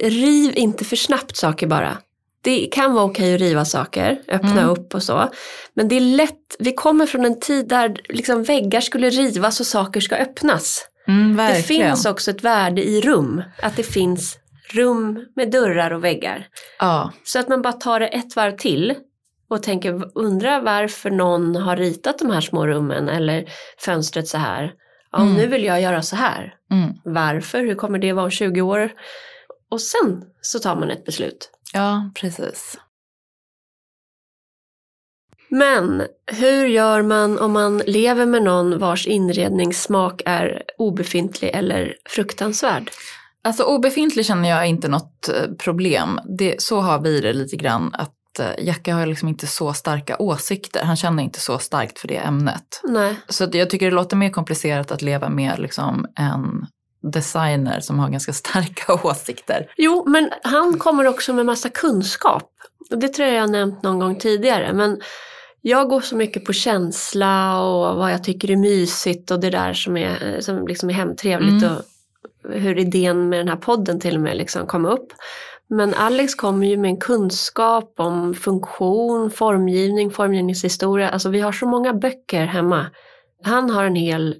Speaker 1: riv inte för snabbt saker bara. Det kan vara okej att riva saker, öppna
Speaker 2: Mm.
Speaker 1: upp och så. Men det är lätt, vi kommer från en tid där liksom väggar skulle rivas och saker ska öppnas.
Speaker 2: mm,
Speaker 1: Det finns också ett värde i rum, att det finns rum med dörrar och väggar.
Speaker 2: Ja,
Speaker 1: Så att man bara tar det ett varv till och tänker, undra varför någon har ritat de här små rummen eller fönstret så här. Ja,
Speaker 2: Mm.
Speaker 1: nu vill jag göra så här.
Speaker 2: mm.
Speaker 1: Varför? Hur kommer det vara om 20 år? Och sen så tar man ett beslut.
Speaker 2: ja precis.
Speaker 1: Men hur gör man om man lever med någon vars inredningssmak är obefintlig eller fruktansvärd?
Speaker 2: Alltså obefintlig känner jag inte något eh, problem. Det, så har vi det lite grann att eh, Jacka har liksom inte så starka åsikter. Han känner inte så starkt för det ämnet.
Speaker 1: Nej.
Speaker 2: Så jag tycker det låter mer komplicerat att leva med liksom en designer som har ganska starka åsikter.
Speaker 1: Jo, men han kommer också med massa kunskap. Det tror jag jag nämnt någon gång tidigare. Men jag går så mycket på känsla och vad jag tycker är mysigt och det där som är, som liksom är hemtrevligt
Speaker 2: Mm.
Speaker 1: och hur idén med den här podden till och med liksom kom upp. Men Alex kommer ju med en kunskap om funktion, formgivning, formgivningshistoria. Alltså vi har så många böcker hemma. Han har en hel,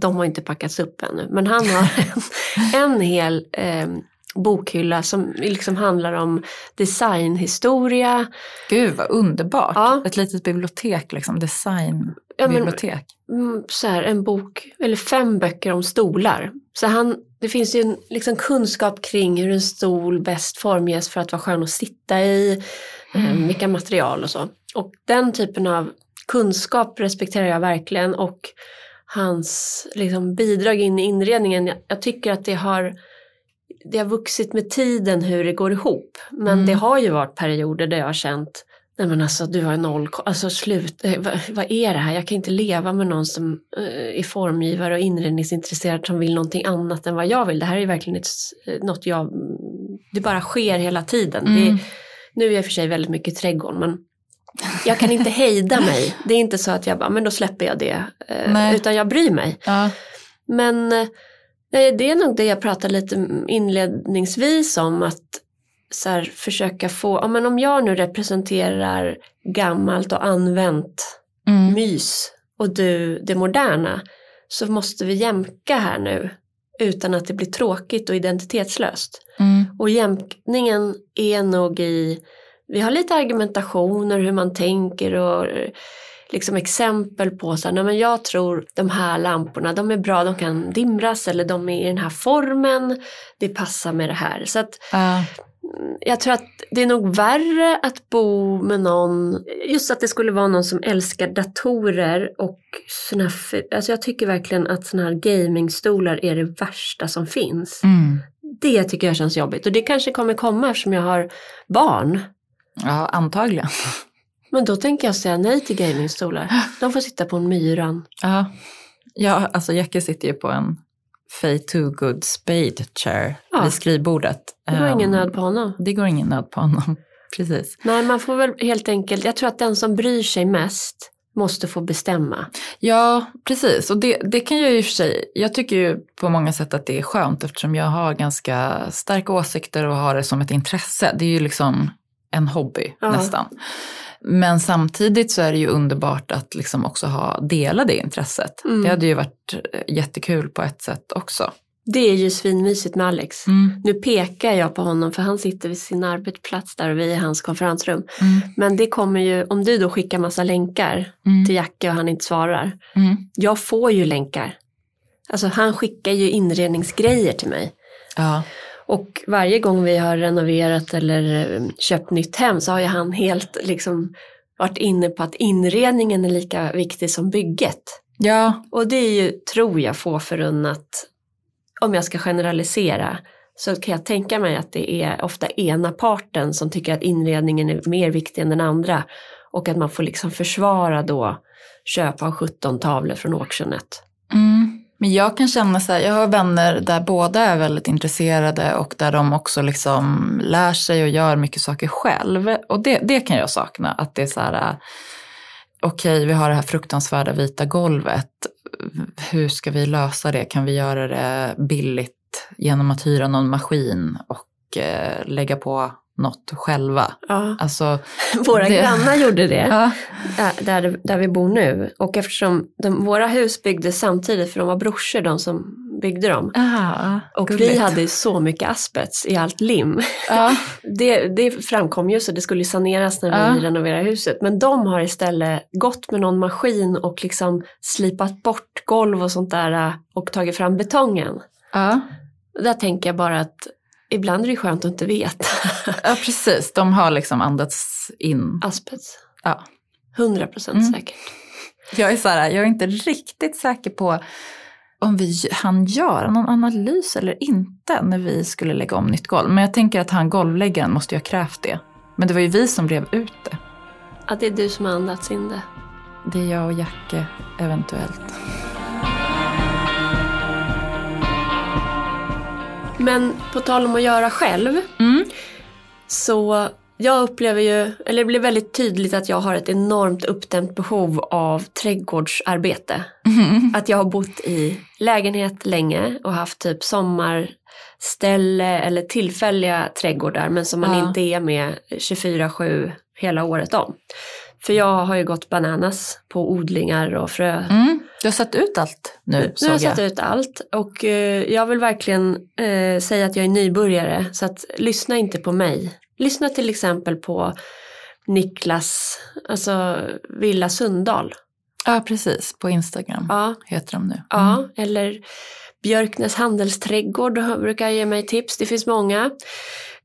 Speaker 1: de har inte packats upp ännu, men han har en, en hel eh, bokhylla som liksom handlar om designhistoria.
Speaker 2: Gud vad underbart.
Speaker 1: Ja.
Speaker 2: Ett litet bibliotek, liksom,
Speaker 1: Ja, men-
Speaker 2: designbibliotek.
Speaker 1: mm, så här, en bok, eller fem böcker om stolar. Så han, det finns ju en liksom, kunskap kring hur en stol bäst formges för att vara skön att sitta i, eh,
Speaker 2: Mm.
Speaker 1: vilka material och så. Och den typen av kunskap respekterar jag verkligen och hans liksom, bidrag in i inredningen, jag, jag tycker att det har det har vuxit med tiden hur det går ihop. Men
Speaker 2: Mm.
Speaker 1: det har ju varit perioder där jag har känt Nej men alltså du har noll, alltså slut, eh, vad, vad är det här? Jag kan inte leva med någon som eh, är formgivare och inredningsintresserad som vill någonting annat än vad jag vill. Det här är verkligen ett, eh, något jag, det bara sker hela tiden.
Speaker 2: Mm.
Speaker 1: Det, nu är jag i och för sig väldigt mycket i trädgården men jag kan inte hejda mig. Det är inte så att jag bara, men då släpper jag det. eh,
Speaker 2: Nej.
Speaker 1: Utan jag bryr mig.
Speaker 2: Ja.
Speaker 1: Men eh, det är nog det jag pratade lite inledningsvis om att så här, försöka få, ja, men om jag nu representerar gammalt och använt
Speaker 2: Mm.
Speaker 1: mys och du det moderna så måste vi jämka här nu utan att det blir tråkigt och identitetslöst.
Speaker 2: Mm.
Speaker 1: Och jämkningen är nog i, vi har lite argumentationer hur man tänker och liksom exempel på så här, nej men jag tror de här lamporna, de är bra, de kan dimras eller de är i den här formen, det passar med det här. Så att mm, jag tror att det är nog värre att bo med någon, just att det skulle vara någon som älskar datorer och såna här, alltså jag tycker verkligen att såna här gamingstolar är det värsta som finns.
Speaker 2: Mm.
Speaker 1: Det tycker jag känns jobbigt och det kanske kommer komma eftersom jag har barn.
Speaker 2: Ja, antagligen.
Speaker 1: Men då tänker jag säga nej till gamingstolar. De får sitta på en myran.
Speaker 2: Ja. ja, alltså Jackie sitter ju på en Fay Too Good Spade Chair
Speaker 1: Ja.
Speaker 2: vid skrivbordet.
Speaker 1: Det var ingen
Speaker 2: Ehm,
Speaker 1: nöd på honom.
Speaker 2: Det går ingen nöd på honom. Precis.
Speaker 1: Nej, man får väl helt enkelt, jag tror att den som bryr sig mest måste få bestämma.
Speaker 2: Ja, precis. Och det, det kan jag ju i och för sig, jag tycker ju på många sätt att det är skönt eftersom jag har ganska starka åsikter och har det som ett intresse. Det är ju liksom en hobby
Speaker 1: Ja.
Speaker 2: nästan. Men samtidigt så är det ju underbart att liksom också ha dela det intresset.
Speaker 1: Mm.
Speaker 2: Det hade ju varit eh, jättekul på ett sätt också.
Speaker 1: Det är ju svinmysigt med Alex.
Speaker 2: Mm.
Speaker 1: Nu pekar jag på honom för han sitter vid sin arbetsplats där och vi är i hans konferensrum.
Speaker 2: Mm.
Speaker 1: Men det kommer ju, om du då skickar massa länkar
Speaker 2: Mm.
Speaker 1: till Jacke och han inte svarar.
Speaker 2: Mm.
Speaker 1: Jag får ju länkar. Alltså han skickar ju inredningsgrejer till mig.
Speaker 2: Ja.
Speaker 1: Och varje gång vi har renoverat eller eh, köpt nytt hem så har ju han helt liksom varit inne på att inredningen är lika viktig som bygget.
Speaker 2: ja,
Speaker 1: Och det är ju, tror jag, få förunnat, om jag ska generalisera, så kan jag tänka mig att det är ofta ena parten som tycker att inredningen är mer viktig än den andra. Och att man får liksom försvara då köp av 17 tavlor från auktionet.
Speaker 2: Mm. Men jag kan känna så här, jag har vänner där båda är väldigt intresserade och där de också liksom lär sig och gör mycket saker själv. Och det, det kan jag sakna, att det är så här, okej okej vi har det här fruktansvärda vita golvet, hur ska vi lösa det? Kan vi göra det billigt genom att hyra någon maskin och eh, lägga på något själva?
Speaker 1: Ja,
Speaker 2: Alltså,
Speaker 1: våra
Speaker 2: Det-
Speaker 1: grannar gjorde det.
Speaker 2: ja.
Speaker 1: där, där, vi bor nu. Och eftersom de, våra hus byggdes samtidigt, för de var brorsor de som byggde dem.
Speaker 2: Ah,
Speaker 1: Och vi
Speaker 2: gulligt.
Speaker 1: hade så mycket asbest i allt lim.
Speaker 2: Ja,
Speaker 1: Det, det framkom ju så det skulle saneras när
Speaker 2: Ja.
Speaker 1: vi renoverade huset. Men de har istället gått med någon maskin och liksom slipat bort golv och sånt där äh, och tagit fram betongen.
Speaker 2: ja.
Speaker 1: Där tänker jag bara att ibland är det skönt att inte veta.
Speaker 2: ja, precis. De har liksom andats in.
Speaker 1: Asbest.
Speaker 2: Ja.
Speaker 1: 100 procent
Speaker 2: Mm.
Speaker 1: säkert.
Speaker 2: Jag är, så här, jag är inte riktigt säker på om vi hann göra någon analys eller inte när vi skulle lägga om nytt golv. Men jag tänker att han golvläggaren måste ju ha krävt det. Men det var ju vi som blev ut det.
Speaker 1: Att det är du som har andats in det.
Speaker 2: Det är jag och Jacke eventuellt.
Speaker 1: Men på tal om att göra själv
Speaker 2: Mm.
Speaker 1: så jag upplever ju, eller det blir väldigt tydligt att jag har ett enormt uppdämt behov av trädgårdsarbete. Att jag har bott i lägenhet länge och haft typ sommarställe eller tillfälliga trädgårdar men som man
Speaker 2: Ja.
Speaker 1: inte är med 24-7 hela året om. För jag har ju gått bananas på odlingar och frö.
Speaker 2: Mm. Du har satt ut allt nu,
Speaker 1: Nu har jag satt ut allt och eh, jag vill verkligen eh, säga att jag är nybörjare så att lyssna inte på mig. Lyssna till exempel på Niklas, alltså Villa Sundahl.
Speaker 2: Ja, precis. På Instagram
Speaker 1: Ja,
Speaker 2: heter de nu.
Speaker 1: ja
Speaker 2: Mm.
Speaker 1: eller Björknäs handelsträdgård brukar ge mig tips, det finns många.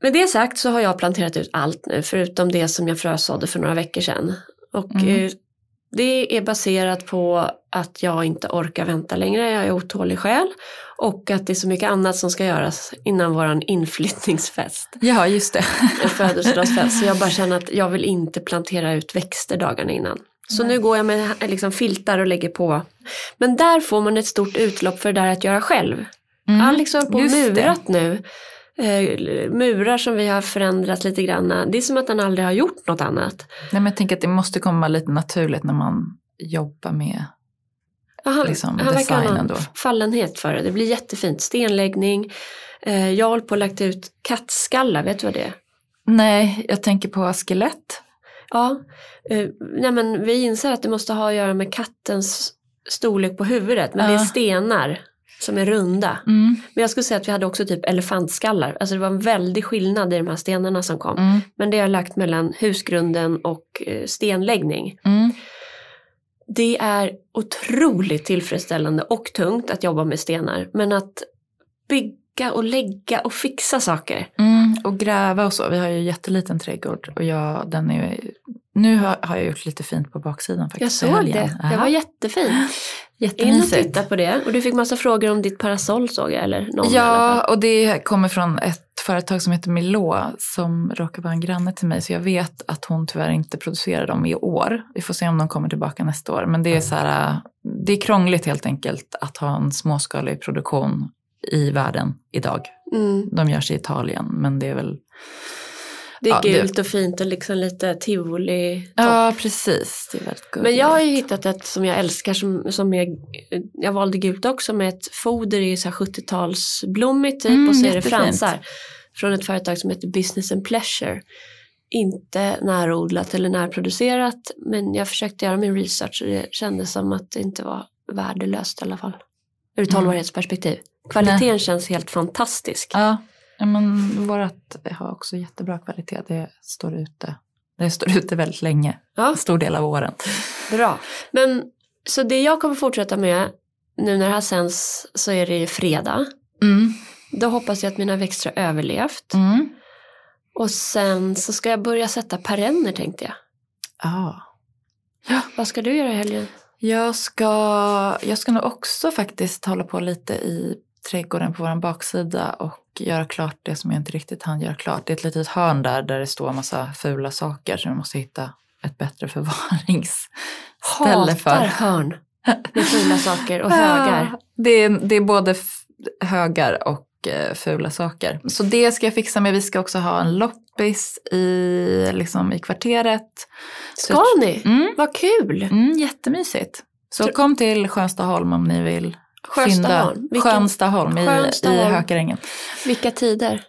Speaker 1: Med det sagt så har jag planterat ut allt nu förutom det som jag frösådde för några veckor sedan. Och
Speaker 2: Mm.
Speaker 1: Det är baserat på att jag inte orkar vänta längre, jag är otålig själ. Och att det är så mycket annat som ska göras innan våran inflyttningsfest,
Speaker 2: Ja, just det.
Speaker 1: en födelsedagsfest. Så jag bara känner att jag vill inte plantera ut växter dagarna innan. Så nu går jag med liksom filtar och lägger på. Men där får man ett stort utlopp för det där att göra själv.
Speaker 2: Mm.
Speaker 1: Alex har på och
Speaker 2: just det.
Speaker 1: murat nu. Eh, murar som vi har förändrat lite grann. Det är som att han aldrig har gjort något annat.
Speaker 2: Nej, men jag tänker att det måste komma lite naturligt när man jobbar med
Speaker 1: Ja, Han,
Speaker 2: Liksom,
Speaker 1: han verkar ha
Speaker 2: designen
Speaker 1: fallenhet för det. Det blir jättefint. Stenläggning. Eh, jag håller på att lagt ut kattskallar, vet du vad det är?
Speaker 2: Nej, jag tänker på skelett.
Speaker 1: Ja, eh, nej men vi inser att det måste ha att göra med kattens storlek på huvudet. Men det är
Speaker 2: Ja.
Speaker 1: stenar som är runda.
Speaker 2: Mm.
Speaker 1: Men jag skulle säga att vi hade också typ elefantskallar. Alltså det var en väldig skillnad i de här stenarna som kom.
Speaker 2: Mm.
Speaker 1: Men det har jag lagt mellan husgrunden och eh, stenläggning.
Speaker 2: Mm.
Speaker 1: Det är otroligt tillfredsställande och tungt att jobba med stenar. Men att bygga och lägga och fixa saker.
Speaker 2: Mm. Och gräva och så. Vi har ju jätteliten trädgård och jag, den är, nu har, har jag gjort lite fint på baksidan faktiskt.
Speaker 1: Jag såg det. Det var jättefint. In och
Speaker 2: Jättemysigt.
Speaker 1: titta på det. Och du fick massa frågor om ditt parasoll såg jag. Eller någon
Speaker 2: Ja, och det kommer från ett företag som heter Milå som råkar vara en granne till mig. Så jag vet att hon tyvärr inte producerar dem i år. Vi får se om de kommer tillbaka nästa år. Men det är, så här, det är krångligt helt enkelt att ha en småskalig produktion i världen idag.
Speaker 1: Mm.
Speaker 2: De görs i Italien, men det är väl...
Speaker 1: Det är
Speaker 2: Ja, det-
Speaker 1: gult och fint och liksom lite tivoli.
Speaker 2: Ja, precis. Det är väldigt gulligt.
Speaker 1: Men jag har ju hittat ett som jag älskar som, som är, jag valde gult också med ett foder i så här 70-talsblommigt typ
Speaker 2: Mm,
Speaker 1: och så är det fransar. Från ett företag som heter Business and Pleasure. Inte närodlat eller närproducerat men jag försökte göra min research och det kändes som att det inte var värdelöst i alla fall. Ur ett
Speaker 2: Mm.
Speaker 1: hållbarhetsperspektiv. Kvaliteten känns helt fantastisk.
Speaker 2: Ja, ja, men vårt har också jättebra kvalitet. Det står ute. Det står ute väldigt länge.
Speaker 1: Ja.
Speaker 2: Stor del av åren.
Speaker 1: Bra. Men så det jag kommer fortsätta med nu när det här sänds så är det ju fredag.
Speaker 2: Mm.
Speaker 1: Då hoppas jag att mina växter har överlevt.
Speaker 2: Mm.
Speaker 1: Och sen så ska jag börja sätta perenner tänkte jag.
Speaker 2: Ja.
Speaker 1: Vad ska du göra i helgen?
Speaker 2: Jag ska, jag ska nog också faktiskt hålla på lite i trädgården på vår baksida och göra klart det som jag inte riktigt hann göra klart. Det är ett litet hörn där, där det står en massa fula saker som jag måste hitta ett bättre förvaringsställe för.
Speaker 1: Hatar hörn med fula saker och högar.
Speaker 2: Ja, det, är, det är både högar och eh, fula saker. Så det ska jag fixa med. Vi ska också ha en loppis i, liksom, i kvarteret.
Speaker 1: Ska ni?
Speaker 2: Mm,
Speaker 1: Vad kul!
Speaker 2: mm, jättemysigt. Så
Speaker 1: Tror-
Speaker 2: kom till Skönstaholm om ni vill
Speaker 1: Sjöstaholm. Vilken-
Speaker 2: Skönstaholm i,
Speaker 1: Skönstaholm.
Speaker 2: i Hökarängen.
Speaker 1: Vilka tider?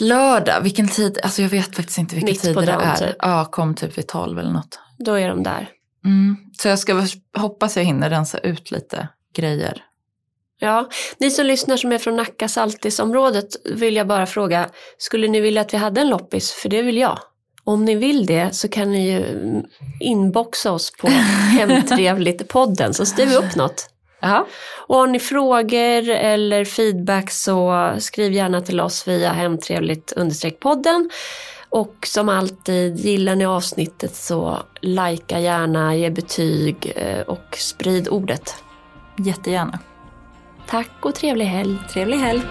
Speaker 2: Lördag, vilken tid? Alltså jag vet faktiskt inte vilka
Speaker 1: Mitt
Speaker 2: tider det är.
Speaker 1: typ.
Speaker 2: Ja, kom typ vid tolv eller något.
Speaker 1: Då är de där.
Speaker 2: Mm. Så jag ska hoppas jag hinner rensa ut lite grejer.
Speaker 1: Ja, ni som lyssnar som är från Nacka Saltisområdet vill jag bara fråga, skulle ni vilja att vi hade en loppis? För det vill jag. Om ni vill det så kan ni ju inboxa oss på Hemtrevligt-podden så styr vi upp något.
Speaker 2: Jaha.
Speaker 1: Och har ni frågor eller feedback så skriv gärna till oss via hemtrevligt-podden. Och som alltid, gillar ni avsnittet så likea gärna, ge betyg eh, och sprid ordet.
Speaker 2: Jättegärna.
Speaker 1: Tack och trevlig helg.
Speaker 2: Trevlig helg.